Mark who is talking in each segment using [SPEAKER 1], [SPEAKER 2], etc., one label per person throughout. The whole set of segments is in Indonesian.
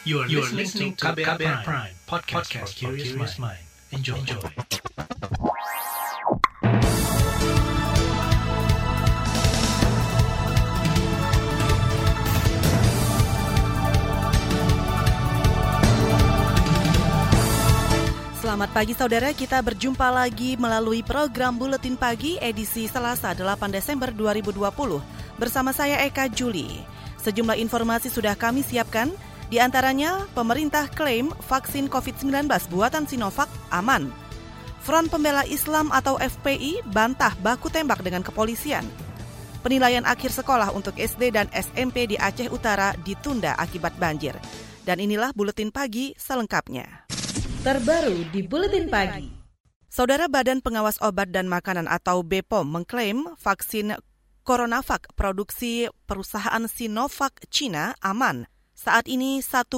[SPEAKER 1] You are, you are listening to KBR, Prime, Prime podcast, podcast for curious mind. Enjoy. Enjoy.
[SPEAKER 2] Selamat pagi saudara, kita berjumpa lagi melalui program Buletin Pagi edisi Selasa 8 Desember 2020 bersama saya Eka Juli. Sejumlah informasi sudah kami siapkan, di antaranya pemerintah klaim vaksin COVID-19 buatan Sinovac aman. Front Pembela Islam atau FPI bantah baku tembak dengan kepolisian. Penilaian akhir sekolah untuk SD dan SMP di Aceh Utara ditunda akibat banjir. Dan inilah Buletin Pagi selengkapnya
[SPEAKER 3] terbaru di Buletin Pagi.
[SPEAKER 2] Saudara Badan Pengawas Obat dan Makanan atau BPOM mengklaim vaksin CoronaVac produksi perusahaan Sinovac Cina aman. Saat ini 1,2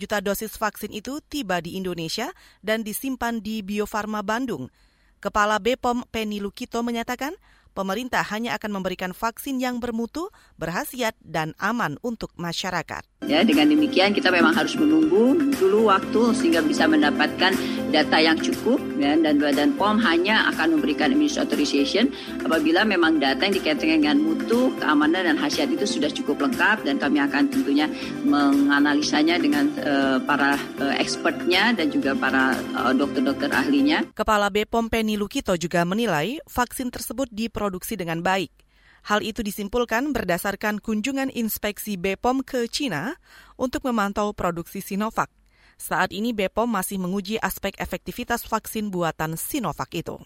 [SPEAKER 2] juta dosis vaksin itu tiba di Indonesia dan disimpan di Bio Farma Bandung. Kepala BPOM Penny Lukito menyatakan pemerintah hanya akan memberikan vaksin yang bermutu, berhasiat, dan aman untuk masyarakat.
[SPEAKER 4] Ya, dengan demikian kita memang harus menunggu dulu waktu sehingga bisa mendapatkan data yang cukup ya, dan Badan POM hanya akan memberikan emergency authorization apabila memang data yang dikaitkan dengan mutu, keamanan dan khasiat itu sudah cukup lengkap dan kami akan tentunya menganalisanya dengan uh, para uh, expertnya dan juga para uh, dokter-dokter ahlinya.
[SPEAKER 2] Kepala BPOM Penny Lukito juga menilai vaksin tersebut diproduksi dengan baik. Hal itu disimpulkan berdasarkan kunjungan inspeksi BPOM ke China untuk memantau produksi Sinovac. Saat ini BPOM masih menguji aspek efektivitas vaksin buatan Sinovac itu.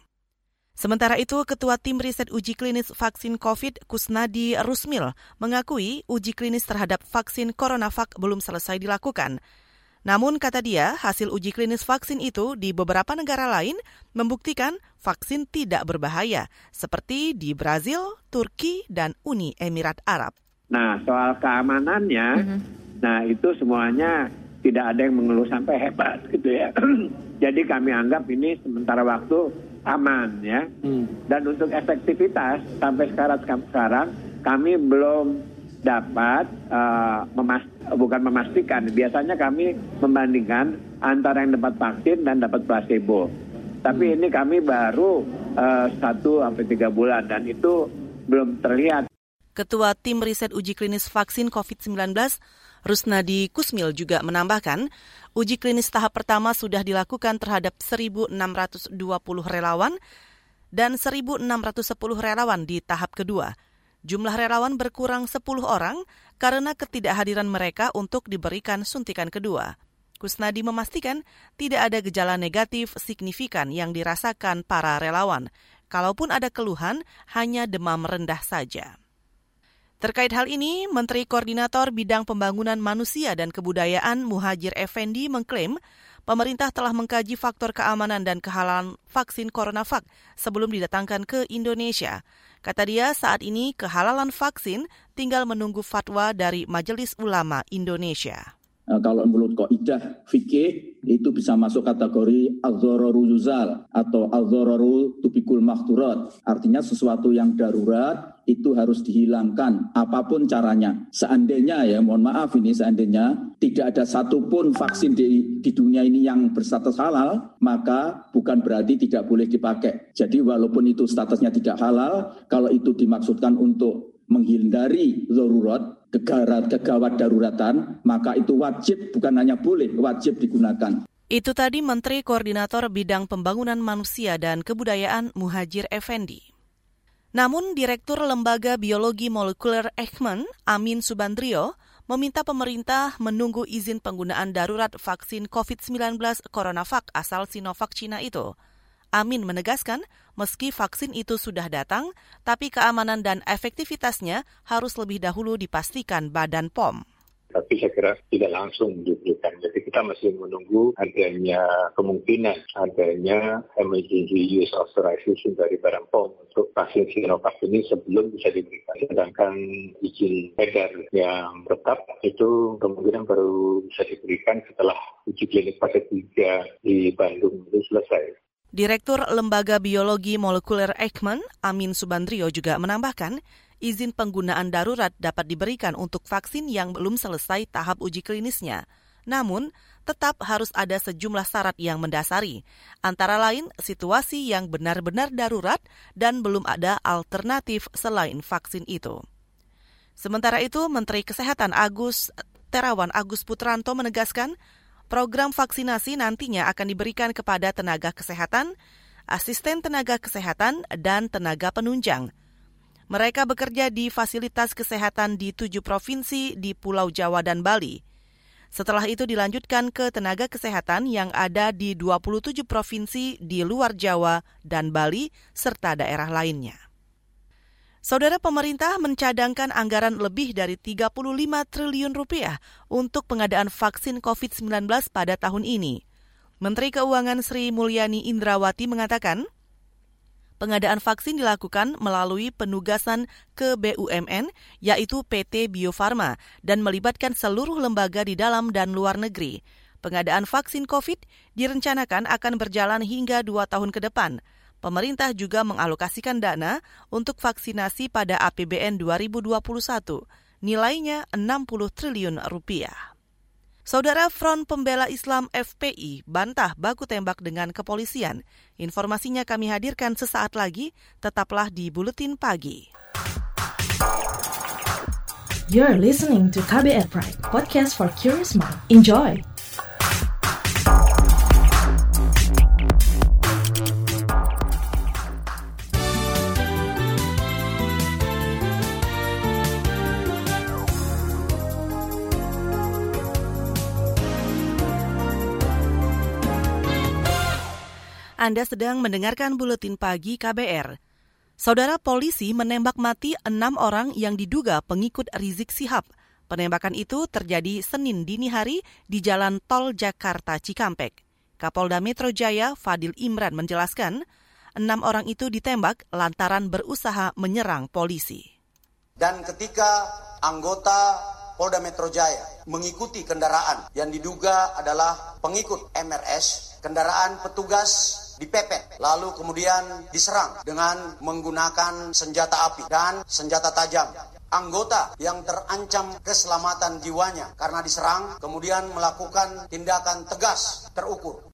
[SPEAKER 2] Sementara itu, Ketua Tim Riset Uji Klinis Vaksin COVID, Kusnadi Rusmil, mengakui uji klinis terhadap vaksin CoronaVac belum selesai dilakukan. Namun, kata dia, hasil uji klinis vaksin itu di beberapa negara lain membuktikan vaksin tidak berbahaya, seperti di Brazil, Turki, dan Uni Emirat Arab.
[SPEAKER 5] Nah, soal keamanannya, mm -hmm. nah itu semuanya tidak ada yang mengeluh sampai hebat gitu ya. Jadi kami anggap ini sementara waktu aman ya. Hmm. Dan untuk efektivitas sampai sekarang sekarang kami belum dapat uh, memas bukan memastikan. Biasanya kami membandingkan antara yang dapat vaksin dan dapat placebo. Tapi hmm. ini kami baru uh, satu sampai tiga bulan dan itu belum terlihat.
[SPEAKER 2] Ketua Tim Riset Uji Klinis Vaksin COVID-19, Rusnadi Kusmil juga menambahkan, uji klinis tahap pertama sudah dilakukan terhadap 1.620 relawan dan 1.610 relawan di tahap kedua. Jumlah relawan berkurang 10 orang karena ketidakhadiran mereka untuk diberikan suntikan kedua. Kusnadi memastikan tidak ada gejala negatif signifikan yang dirasakan para relawan. Kalaupun ada keluhan, hanya demam rendah saja. Terkait hal ini, Menteri Koordinator Bidang Pembangunan Manusia dan Kebudayaan Muhajir Effendi mengklaim pemerintah telah mengkaji faktor keamanan dan kehalalan vaksin CoronaVac sebelum didatangkan ke Indonesia. Kata dia, saat ini kehalalan vaksin tinggal menunggu fatwa dari Majelis Ulama Indonesia.
[SPEAKER 6] Nah, kalau menurut kaidah fikih itu bisa masuk kategori al-dhararu yuzal atau al-dhararu tubikul makturat. Artinya sesuatu yang darurat itu harus dihilangkan apa pun caranya. Seandainya ya, mohon maaf ini seandainya tidak ada satupun vaksin di, di dunia ini yang berstatus halal, maka bukan berarti tidak boleh dipakai. Jadi walaupun itu statusnya tidak halal, kalau itu dimaksudkan untuk menghindari darurat, kegawat daruratan, maka itu wajib bukan hanya boleh, wajib digunakan.
[SPEAKER 2] Itu tadi Menteri Koordinator Bidang Pembangunan Manusia dan Kebudayaan Muhajir Effendi. Namun, Direktur Lembaga Biologi Molekuler Ekman, Amin Subandrio, meminta pemerintah menunggu izin penggunaan darurat vaksin COVID-19 CoronaVac asal Sinovac Cina itu. Amin menegaskan, meski vaksin itu sudah datang, tapi keamanan dan efektivitasnya harus lebih dahulu dipastikan Badan POM
[SPEAKER 7] tapi saya kira tidak langsung diberikan. Jadi kita masih menunggu adanya kemungkinan adanya emergency use authorization dari Badan POM untuk vaksin Sinovac ini sebelum bisa diberikan. Sedangkan izin edar yang tetap itu kemungkinan baru bisa diberikan setelah uji klinik fase 3 di Bandung itu selesai.
[SPEAKER 2] Direktur Lembaga Biologi Molekuler Eijkman, Amin Subandrio juga menambahkan, izin penggunaan darurat dapat diberikan untuk vaksin yang belum selesai tahap uji klinisnya. Namun, tetap harus ada sejumlah syarat yang mendasari, antara lain situasi yang benar-benar darurat dan belum ada alternatif selain vaksin itu. Sementara itu, Menteri Kesehatan Agus Terawan Agus Putranto menegaskan, program vaksinasi nantinya akan diberikan kepada tenaga kesehatan, asisten tenaga kesehatan, dan tenaga penunjang. Mereka bekerja di fasilitas kesehatan di tujuh provinsi di Pulau Jawa dan Bali. Setelah itu dilanjutkan ke tenaga kesehatan yang ada di 27 provinsi di luar Jawa dan Bali serta daerah lainnya. Saudara pemerintah mencadangkan anggaran lebih dari 35 triliun rupiah untuk pengadaan vaksin COVID-19 pada tahun ini. Menteri Keuangan Sri Mulyani Indrawati mengatakan, pengadaan vaksin dilakukan melalui penugasan ke BUMN, yaitu PT Bio Farma, dan melibatkan seluruh lembaga di dalam dan luar negeri. Pengadaan vaksin COVID direncanakan akan berjalan hingga dua tahun ke depan. Pemerintah juga mengalokasikan dana untuk vaksinasi pada APBN 2021, nilainya 60 triliun rupiah. Saudara Front Pembela Islam FPI bantah baku tembak dengan kepolisian. Informasinya kami hadirkan sesaat lagi, tetaplah di Buletin Pagi.
[SPEAKER 3] You're listening to KBR Pride, podcast for curious mind. Enjoy!
[SPEAKER 2] Anda sedang mendengarkan buletin pagi KBR. Saudara polisi menembak mati enam orang yang diduga pengikut Rizik Sihab. Penembakan itu terjadi Senin dini hari di Jalan Tol Jakarta Cikampek. Kapolda Metro Jaya Fadil Imran menjelaskan, enam orang itu ditembak lantaran berusaha menyerang polisi.
[SPEAKER 8] Dan ketika anggota Polda Metro Jaya mengikuti kendaraan yang diduga adalah pengikut MRS, kendaraan petugas dipepet, lalu kemudian diserang dengan menggunakan senjata api dan senjata tajam. Anggota yang terancam keselamatan jiwanya karena diserang, kemudian melakukan tindakan tegas terukur.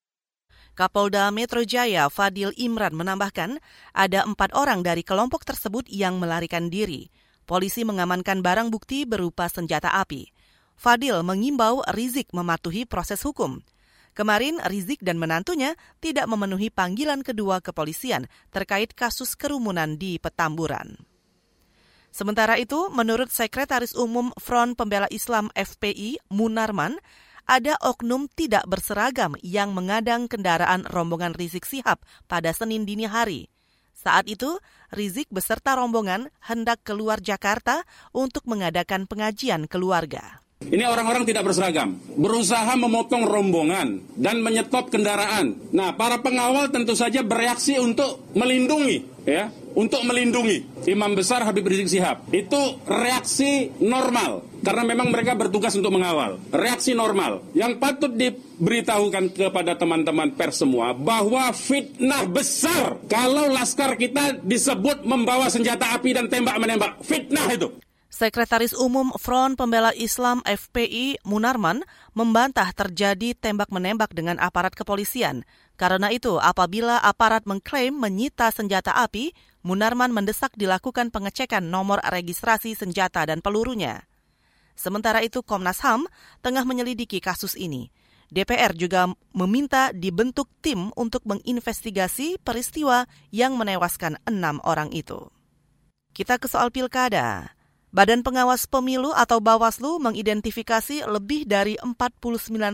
[SPEAKER 2] Kapolda Metro Jaya Fadil Imran menambahkan, ada empat orang dari kelompok tersebut yang melarikan diri. Polisi mengamankan barang bukti berupa senjata api. Fadil mengimbau Rizik mematuhi proses hukum. Kemarin Rizik dan menantunya tidak memenuhi panggilan kedua kepolisian terkait kasus kerumunan di Petamburan. Sementara itu, menurut Sekretaris Umum Front Pembela Islam FPI, Munarman, ada oknum tidak berseragam yang mengadang kendaraan rombongan Rizik Sihab pada Senin dini hari. Saat itu, Rizik beserta rombongan hendak keluar Jakarta untuk mengadakan pengajian keluarga.
[SPEAKER 9] Ini orang-orang tidak berseragam, berusaha memotong rombongan dan menyetop kendaraan. Nah, para pengawal tentu saja bereaksi untuk melindungi, ya, untuk melindungi Imam Besar Habib Rizik Sihab. Itu reaksi normal karena memang mereka bertugas untuk mengawal. Reaksi normal yang patut diberitahukan kepada teman-teman pers semua bahwa fitnah besar kalau laskar kita disebut membawa senjata api dan tembak menembak. Fitnah itu.
[SPEAKER 2] Sekretaris Umum Front Pembela Islam FPI Munarman membantah terjadi tembak-menembak dengan aparat kepolisian. Karena itu, apabila aparat mengklaim menyita senjata api, Munarman mendesak dilakukan pengecekan nomor registrasi senjata dan pelurunya. Sementara itu, Komnas HAM tengah menyelidiki kasus ini. DPR juga meminta dibentuk tim untuk menginvestigasi peristiwa yang menewaskan enam orang itu. Kita ke soal pilkada. Badan Pengawas Pemilu atau Bawaslu mengidentifikasi lebih dari 49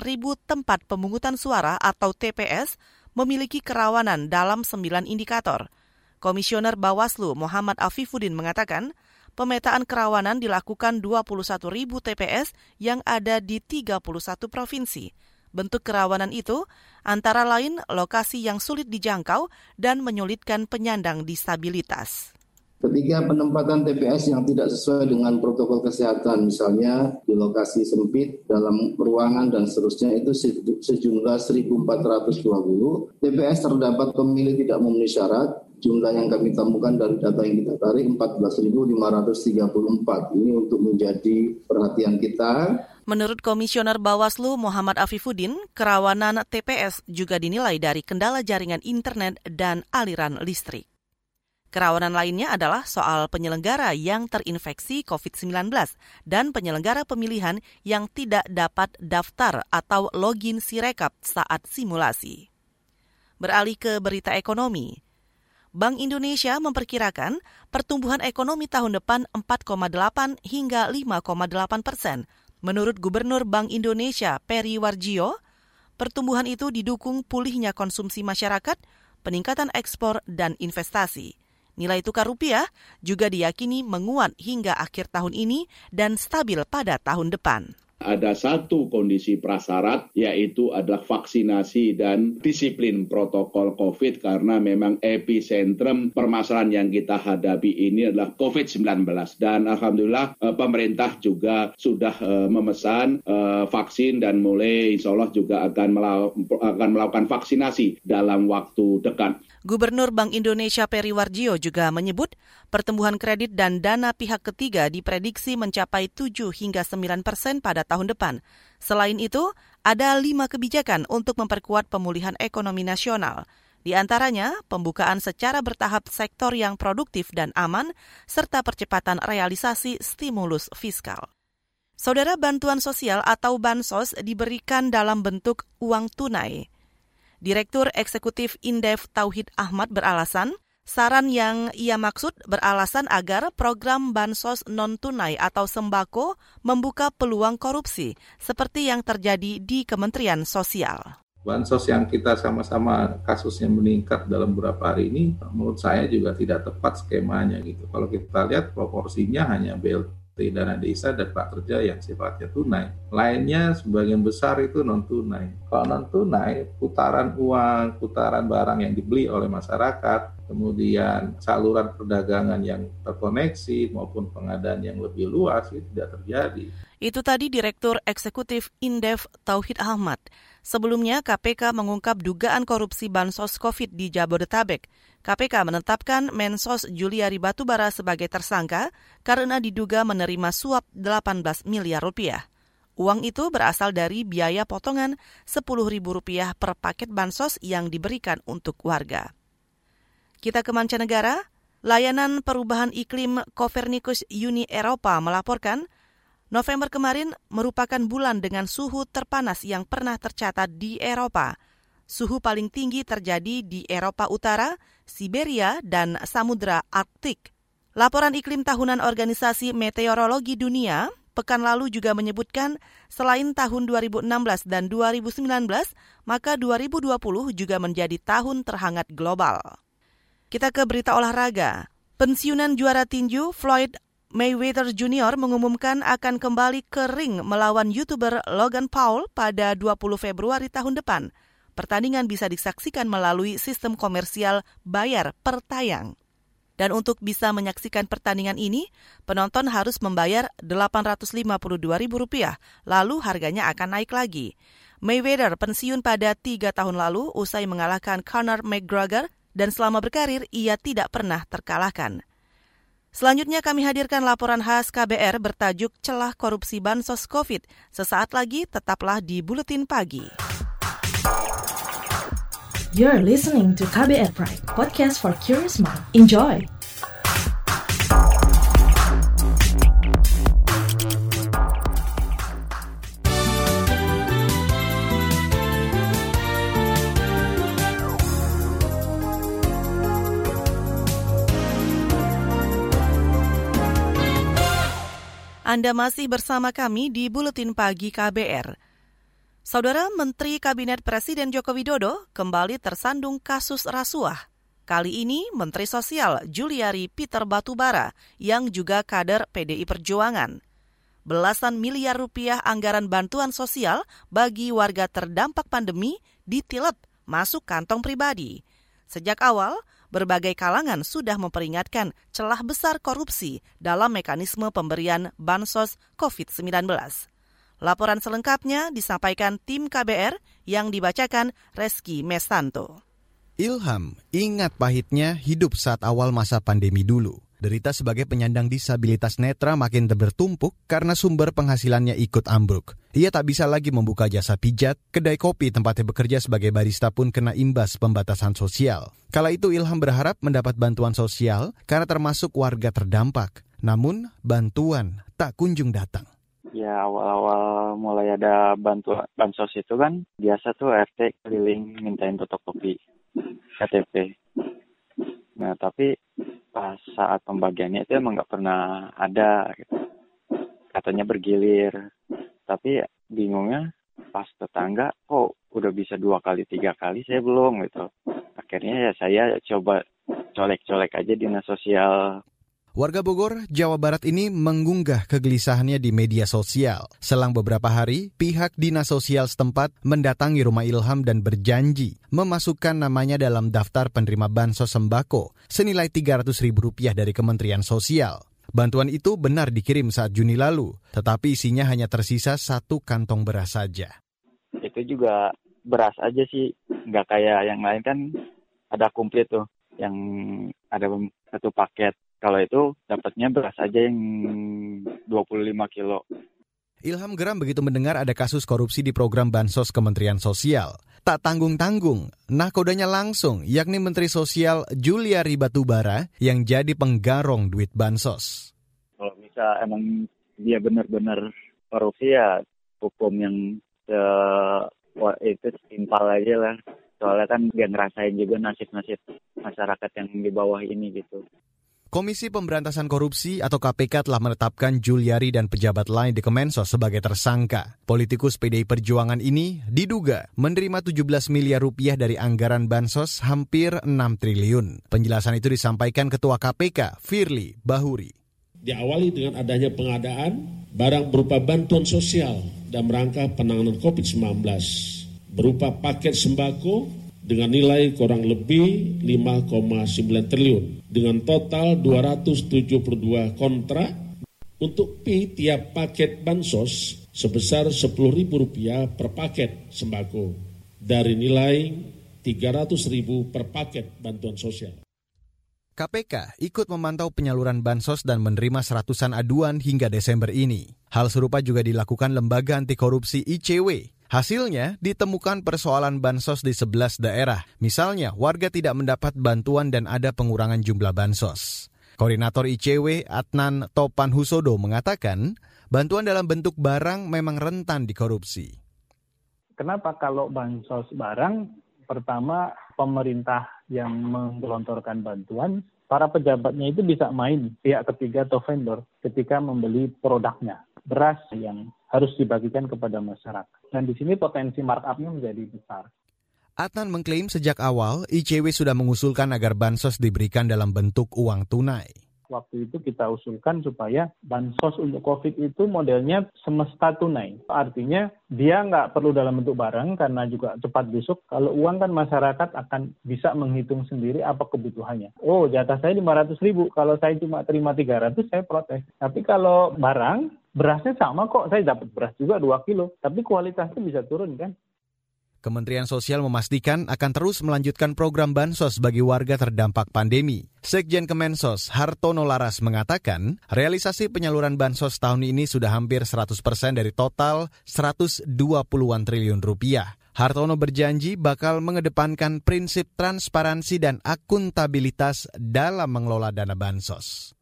[SPEAKER 2] ribu tempat pemungutan suara atau TPS memiliki kerawanan dalam 9 indikator. Komisioner Bawaslu Muhammad Afifuddin mengatakan, pemetaan kerawanan dilakukan 21 ribu TPS yang ada di 31 provinsi. Bentuk kerawanan itu antara lain lokasi yang sulit dijangkau dan menyulitkan penyandang disabilitas.
[SPEAKER 10] Ketiga, penempatan TPS yang tidak sesuai dengan protokol kesehatan, misalnya di lokasi sempit, dalam ruangan, dan seterusnya, itu sejumlah 1.420. TPS terdapat pemilih tidak memenuhi syarat, jumlah yang kami temukan dari data yang kita tarik 14.534. Ini untuk menjadi perhatian kita
[SPEAKER 2] Menurut Komisioner Bawaslu Muhammad Afifuddin, kerawanan TPS juga dinilai dari kendala jaringan internet dan aliran listrik. Kerawanan lainnya adalah soal penyelenggara yang terinfeksi COVID-19 dan penyelenggara pemilihan yang tidak dapat daftar atau login Sirekap saat simulasi. Beralih ke berita ekonomi. Bank Indonesia memperkirakan pertumbuhan ekonomi tahun depan 4,8 hingga 5,8 persen Menurut Gubernur Bank Indonesia Peri Warjio, pertumbuhan itu didukung pulihnya konsumsi masyarakat, peningkatan ekspor, dan investasi. Nilai tukar rupiah juga diyakini menguat hingga akhir tahun ini dan stabil pada tahun depan
[SPEAKER 11] ada satu kondisi prasyarat yaitu adalah vaksinasi dan disiplin protokol COVID karena memang epicentrum permasalahan yang kita hadapi ini adalah COVID-19 dan alhamdulillah eh, pemerintah juga sudah eh, memesan eh, vaksin dan mulai insya Allah juga akan melakukan vaksinasi dalam waktu dekat.
[SPEAKER 2] Gubernur Bank Indonesia Peri Warjio juga menyebut pertumbuhan kredit dan dana pihak ketiga diprediksi mencapai 7 hingga 9 persen pada tahun depan. Selain itu, ada lima kebijakan untuk memperkuat pemulihan ekonomi nasional. Di antaranya, pembukaan secara bertahap sektor yang produktif dan aman, serta percepatan realisasi stimulus fiskal. Saudara bantuan sosial atau bansos diberikan dalam bentuk uang tunai. Direktur Eksekutif Indef Tauhid Ahmad beralasan, saran yang ia maksud beralasan agar program bansos non-tunai atau sembako membuka peluang korupsi, seperti yang terjadi di Kementerian Sosial.
[SPEAKER 12] Bansos yang kita sama-sama kasusnya meningkat dalam beberapa hari ini, menurut saya juga tidak tepat skemanya gitu. Kalau kita lihat proporsinya hanya BLT dana desa dan prakerja yang sifatnya tunai. Lainnya sebagian besar itu non tunai. Kalau non tunai, putaran uang, putaran barang yang dibeli oleh masyarakat, kemudian saluran perdagangan yang terkoneksi maupun pengadaan yang lebih luas itu tidak terjadi.
[SPEAKER 2] Itu tadi Direktur Eksekutif Indef Tauhid Ahmad. Sebelumnya, KPK mengungkap dugaan korupsi bansos COVID di Jabodetabek. KPK menetapkan Mensos Juliari Batubara sebagai tersangka karena diduga menerima suap 18 miliar rupiah. Uang itu berasal dari biaya potongan Rp10.000 per paket bansos yang diberikan untuk warga. Kita ke mancanegara, layanan perubahan iklim Copernicus Uni Eropa melaporkan November kemarin merupakan bulan dengan suhu terpanas yang pernah tercatat di Eropa. Suhu paling tinggi terjadi di Eropa Utara, Siberia, dan Samudra Arktik. Laporan iklim tahunan Organisasi Meteorologi Dunia pekan lalu juga menyebutkan selain tahun 2016 dan 2019, maka 2020 juga menjadi tahun terhangat global. Kita ke berita olahraga. Pensiunan juara tinju Floyd Mayweather Jr. mengumumkan akan kembali ke ring melawan YouTuber Logan Paul pada 20 Februari tahun depan. Pertandingan bisa disaksikan melalui sistem komersial bayar per tayang. Dan untuk bisa menyaksikan pertandingan ini, penonton harus membayar Rp852.000, lalu harganya akan naik lagi. Mayweather pensiun pada tiga tahun lalu usai mengalahkan Conor McGregor dan selama berkarir ia tidak pernah terkalahkan. Selanjutnya kami hadirkan laporan khas KBR bertajuk Celah Korupsi Bansos COVID. Sesaat lagi tetaplah di Buletin Pagi.
[SPEAKER 3] You're listening to KBR Pride, podcast for curious mind. Enjoy!
[SPEAKER 2] Anda masih bersama kami di Buletin Pagi KBR. Saudara Menteri Kabinet Presiden Joko Widodo kembali tersandung kasus rasuah. Kali ini Menteri Sosial Juliari Peter Batubara yang juga kader PDI Perjuangan. Belasan miliar rupiah anggaran bantuan sosial bagi warga terdampak pandemi ditilep masuk kantong pribadi. Sejak awal, berbagai kalangan sudah memperingatkan celah besar korupsi dalam mekanisme pemberian bansos COVID-19. Laporan selengkapnya disampaikan tim KBR yang dibacakan Reski Mesanto.
[SPEAKER 13] Ilham ingat pahitnya hidup saat awal masa pandemi dulu. Derita sebagai penyandang disabilitas netra makin bertumpuk karena sumber penghasilannya ikut ambruk. Ia tak bisa lagi membuka jasa pijat, kedai kopi tempatnya bekerja sebagai barista pun kena imbas pembatasan sosial. Kala itu Ilham berharap mendapat bantuan sosial karena termasuk warga terdampak. Namun bantuan tak kunjung datang.
[SPEAKER 14] Ya awal-awal mulai ada bantuan bansos itu kan biasa tuh RT keliling mintain fotokopi KTP. Nah tapi pas saat pembagiannya itu emang nggak pernah ada gitu. katanya bergilir tapi bingungnya pas tetangga kok udah bisa dua kali tiga kali saya belum gitu akhirnya ya saya coba colek-colek aja dinas sosial
[SPEAKER 13] Warga Bogor, Jawa Barat ini mengunggah kegelisahannya di media sosial. Selang beberapa hari, pihak dinas sosial setempat mendatangi rumah Ilham dan berjanji memasukkan namanya dalam daftar penerima bansos sembako senilai Rp300.000 dari Kementerian Sosial. Bantuan itu benar dikirim saat Juni lalu, tetapi isinya hanya tersisa satu kantong beras saja.
[SPEAKER 14] Itu juga beras aja sih, nggak kayak yang lain kan ada komplit tuh, yang ada satu paket kalau itu dapatnya beras aja yang 25 kilo.
[SPEAKER 13] Ilham geram begitu mendengar ada kasus korupsi di program Bansos Kementerian Sosial. Tak tanggung-tanggung, nah kodanya langsung, yakni Menteri Sosial Julia Ribatubara yang jadi penggarong duit Bansos.
[SPEAKER 14] Kalau bisa emang dia benar-benar korupsi ya hukum yang se itu simpel aja lah. Soalnya kan dia ngerasain juga nasib-nasib masyarakat yang di bawah ini gitu.
[SPEAKER 13] Komisi Pemberantasan Korupsi atau KPK telah menetapkan Juliari dan pejabat lain di Kemensos sebagai tersangka. Politikus PDI Perjuangan ini diduga menerima 17 miliar rupiah dari anggaran bansos hampir 6 triliun. Penjelasan itu disampaikan Ketua KPK, Firly Bahuri.
[SPEAKER 15] Diawali dengan adanya pengadaan barang berupa bantuan sosial dan rangka penanganan COVID-19 berupa paket sembako dengan nilai kurang lebih 5,9 triliun dengan total 272 kontrak untuk pi tiap paket bansos sebesar Rp10.000 per paket sembako dari nilai Rp300.000 per paket bantuan sosial.
[SPEAKER 13] KPK ikut memantau penyaluran bansos dan menerima seratusan aduan hingga Desember ini. Hal serupa juga dilakukan lembaga anti korupsi ICW Hasilnya, ditemukan persoalan bansos di 11 daerah. Misalnya, warga tidak mendapat bantuan dan ada pengurangan jumlah bansos. Koordinator ICW Adnan Topan Husodo mengatakan, bantuan dalam bentuk barang memang rentan dikorupsi.
[SPEAKER 16] Kenapa kalau bansos barang? Pertama, pemerintah yang menggelontorkan bantuan, para pejabatnya itu bisa main pihak ketiga atau vendor ketika membeli produknya. Beras yang harus dibagikan kepada masyarakat. Dan di sini potensi markupnya menjadi besar.
[SPEAKER 13] Adnan mengklaim sejak awal ICW sudah mengusulkan agar bansos diberikan dalam bentuk uang tunai.
[SPEAKER 16] Waktu itu kita usulkan supaya bansos untuk COVID itu modelnya semesta tunai. Artinya dia nggak perlu dalam bentuk barang karena juga cepat busuk. Kalau uang kan masyarakat akan bisa menghitung sendiri apa kebutuhannya. Oh jatah saya 500 ribu, kalau saya cuma terima 300 saya protes. Tapi kalau barang berasnya sama kok, saya dapat beras juga 2 kilo, tapi kualitasnya bisa turun kan.
[SPEAKER 13] Kementerian Sosial memastikan akan terus melanjutkan program bansos bagi warga terdampak pandemi. Sekjen Kemensos Hartono Laras mengatakan, realisasi penyaluran bansos tahun ini sudah hampir 100% dari total 120-an triliun rupiah. Hartono berjanji bakal mengedepankan prinsip transparansi dan akuntabilitas dalam mengelola dana bansos.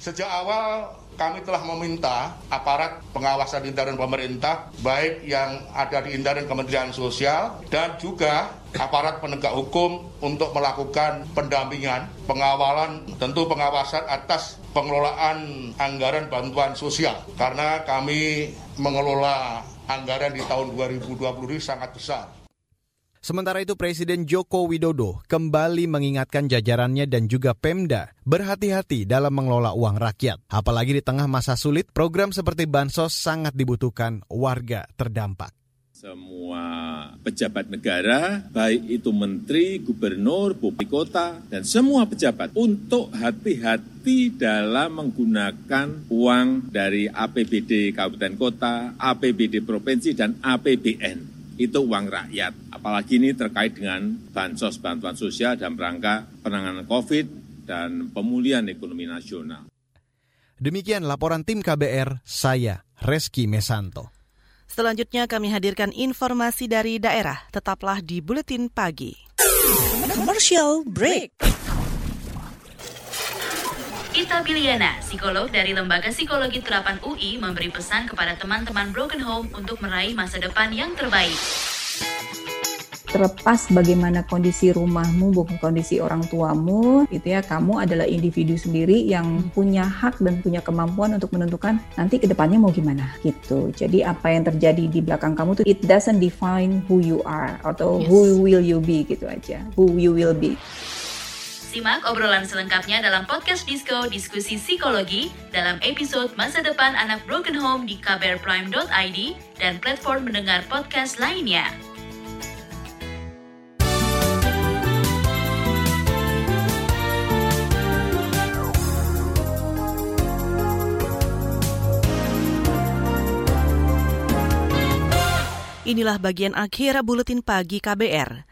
[SPEAKER 17] Sejak awal kami telah meminta aparat pengawasan intern pemerintah, baik yang ada di intern Kementerian Sosial dan juga aparat penegak hukum untuk melakukan pendampingan, pengawalan, tentu pengawasan atas pengelolaan anggaran bantuan sosial. Karena kami mengelola anggaran di tahun 2020 ini sangat besar.
[SPEAKER 13] Sementara itu Presiden Joko Widodo kembali mengingatkan jajarannya dan juga Pemda berhati-hati dalam mengelola uang rakyat. Apalagi di tengah masa sulit, program seperti Bansos sangat dibutuhkan warga terdampak.
[SPEAKER 18] Semua pejabat negara, baik itu menteri, gubernur, bupati kota, dan semua pejabat untuk hati-hati dalam menggunakan uang dari APBD kabupaten kota, APBD provinsi, dan APBN itu uang rakyat. Apalagi ini terkait dengan bansos bantuan sosial dalam rangka penanganan COVID dan pemulihan ekonomi nasional.
[SPEAKER 13] Demikian laporan tim KBR, saya Reski Mesanto.
[SPEAKER 2] Selanjutnya kami hadirkan informasi dari daerah. Tetaplah di Buletin Pagi.
[SPEAKER 19] Commercial Break.
[SPEAKER 20] Ita Biliana, psikolog dari Lembaga Psikologi Terapan UI, memberi pesan kepada teman-teman Broken Home untuk meraih masa depan yang terbaik
[SPEAKER 21] terlepas bagaimana kondisi rumahmu, bukan kondisi orang tuamu, itu ya kamu adalah individu sendiri yang punya hak dan punya kemampuan untuk menentukan nanti ke depannya mau gimana gitu. Jadi apa yang terjadi di belakang kamu tuh it doesn't define who you are atau yes. who will you be gitu aja, who you will be.
[SPEAKER 20] Simak obrolan selengkapnya dalam podcast Disco Diskusi Psikologi dalam episode Masa Depan Anak Broken Home di kbrprime.id dan platform mendengar podcast lainnya.
[SPEAKER 2] Inilah bagian akhir buletin pagi KBR.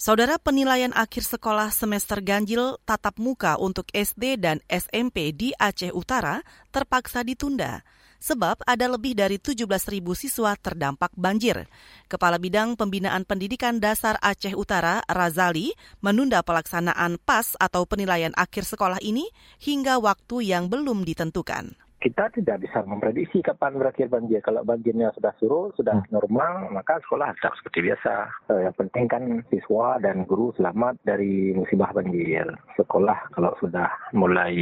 [SPEAKER 2] Saudara penilaian akhir sekolah semester ganjil tatap muka untuk SD dan SMP di Aceh Utara terpaksa ditunda sebab ada lebih dari 17.000 siswa terdampak banjir. Kepala Bidang Pembinaan Pendidikan Dasar Aceh Utara, Razali, menunda pelaksanaan PAS atau penilaian akhir sekolah ini hingga waktu yang belum ditentukan
[SPEAKER 22] kita tidak bisa memprediksi kapan berakhir banjir. Kalau banjirnya sudah surut, sudah hmm. normal, maka sekolah tetap seperti biasa. Eh, yang penting kan siswa dan guru selamat dari musibah banjir. Sekolah kalau sudah mulai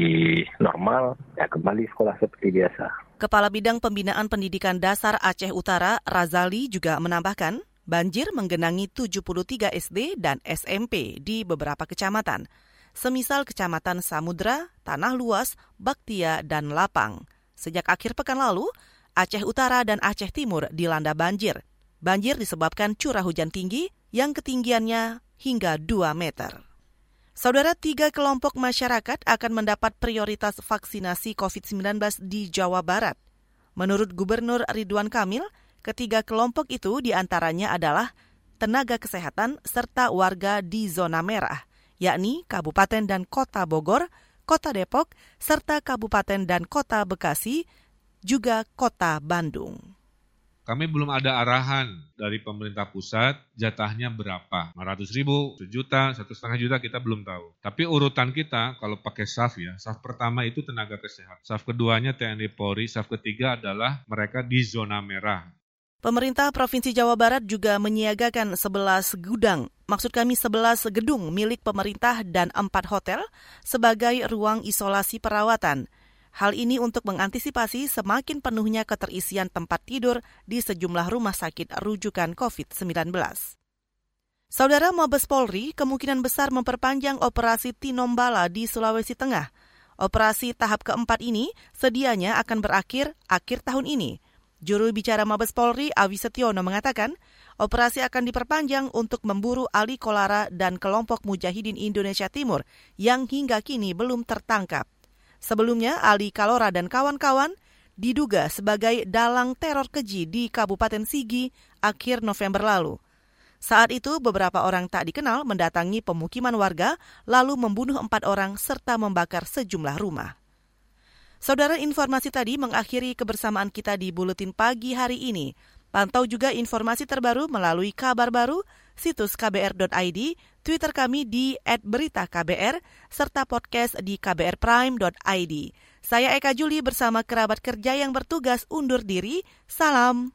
[SPEAKER 22] normal, ya kembali sekolah seperti biasa.
[SPEAKER 2] Kepala Bidang Pembinaan Pendidikan Dasar Aceh Utara, Razali, juga menambahkan, banjir menggenangi 73 SD dan SMP di beberapa kecamatan semisal Kecamatan Samudra, Tanah Luas, Baktia, dan Lapang. Sejak akhir pekan lalu, Aceh Utara dan Aceh Timur dilanda banjir. Banjir disebabkan curah hujan tinggi yang ketinggiannya hingga 2 meter. Saudara tiga kelompok masyarakat akan mendapat prioritas vaksinasi COVID-19 di Jawa Barat. Menurut Gubernur Ridwan Kamil, ketiga kelompok itu di antaranya adalah tenaga kesehatan serta warga di zona merah yakni Kabupaten dan Kota Bogor, Kota Depok, serta Kabupaten dan Kota Bekasi, juga Kota Bandung.
[SPEAKER 23] Kami belum ada arahan dari pemerintah pusat jatahnya berapa. 500 ribu, sejuta, satu setengah juta kita belum tahu. Tapi urutan kita kalau pakai SAF ya, SAF pertama itu tenaga kesehatan. SAF keduanya TNI Polri, SAF ketiga adalah mereka di zona merah.
[SPEAKER 2] Pemerintah Provinsi Jawa Barat juga menyiagakan 11 gudang, maksud kami 11 gedung milik pemerintah dan 4 hotel sebagai ruang isolasi perawatan. Hal ini untuk mengantisipasi semakin penuhnya keterisian tempat tidur di sejumlah rumah sakit rujukan COVID-19. Saudara Mabes Polri kemungkinan besar memperpanjang operasi Tinombala di Sulawesi Tengah. Operasi tahap keempat ini sedianya akan berakhir akhir tahun ini. Juru bicara Mabes Polri Awi Setiono mengatakan, operasi akan diperpanjang untuk memburu Ali Kolara dan kelompok Mujahidin Indonesia Timur yang hingga kini belum tertangkap. Sebelumnya, Ali Kalora dan kawan-kawan diduga sebagai dalang teror keji di Kabupaten Sigi akhir November lalu. Saat itu, beberapa orang tak dikenal mendatangi pemukiman warga lalu membunuh empat orang serta membakar sejumlah rumah. Saudara informasi tadi mengakhiri kebersamaan kita di Buletin Pagi hari ini. Pantau juga informasi terbaru melalui kabar baru, situs kbr.id, Twitter kami di @beritaKBR, serta podcast di kbrprime.id. Saya Eka Juli bersama kerabat kerja yang bertugas undur diri. Salam.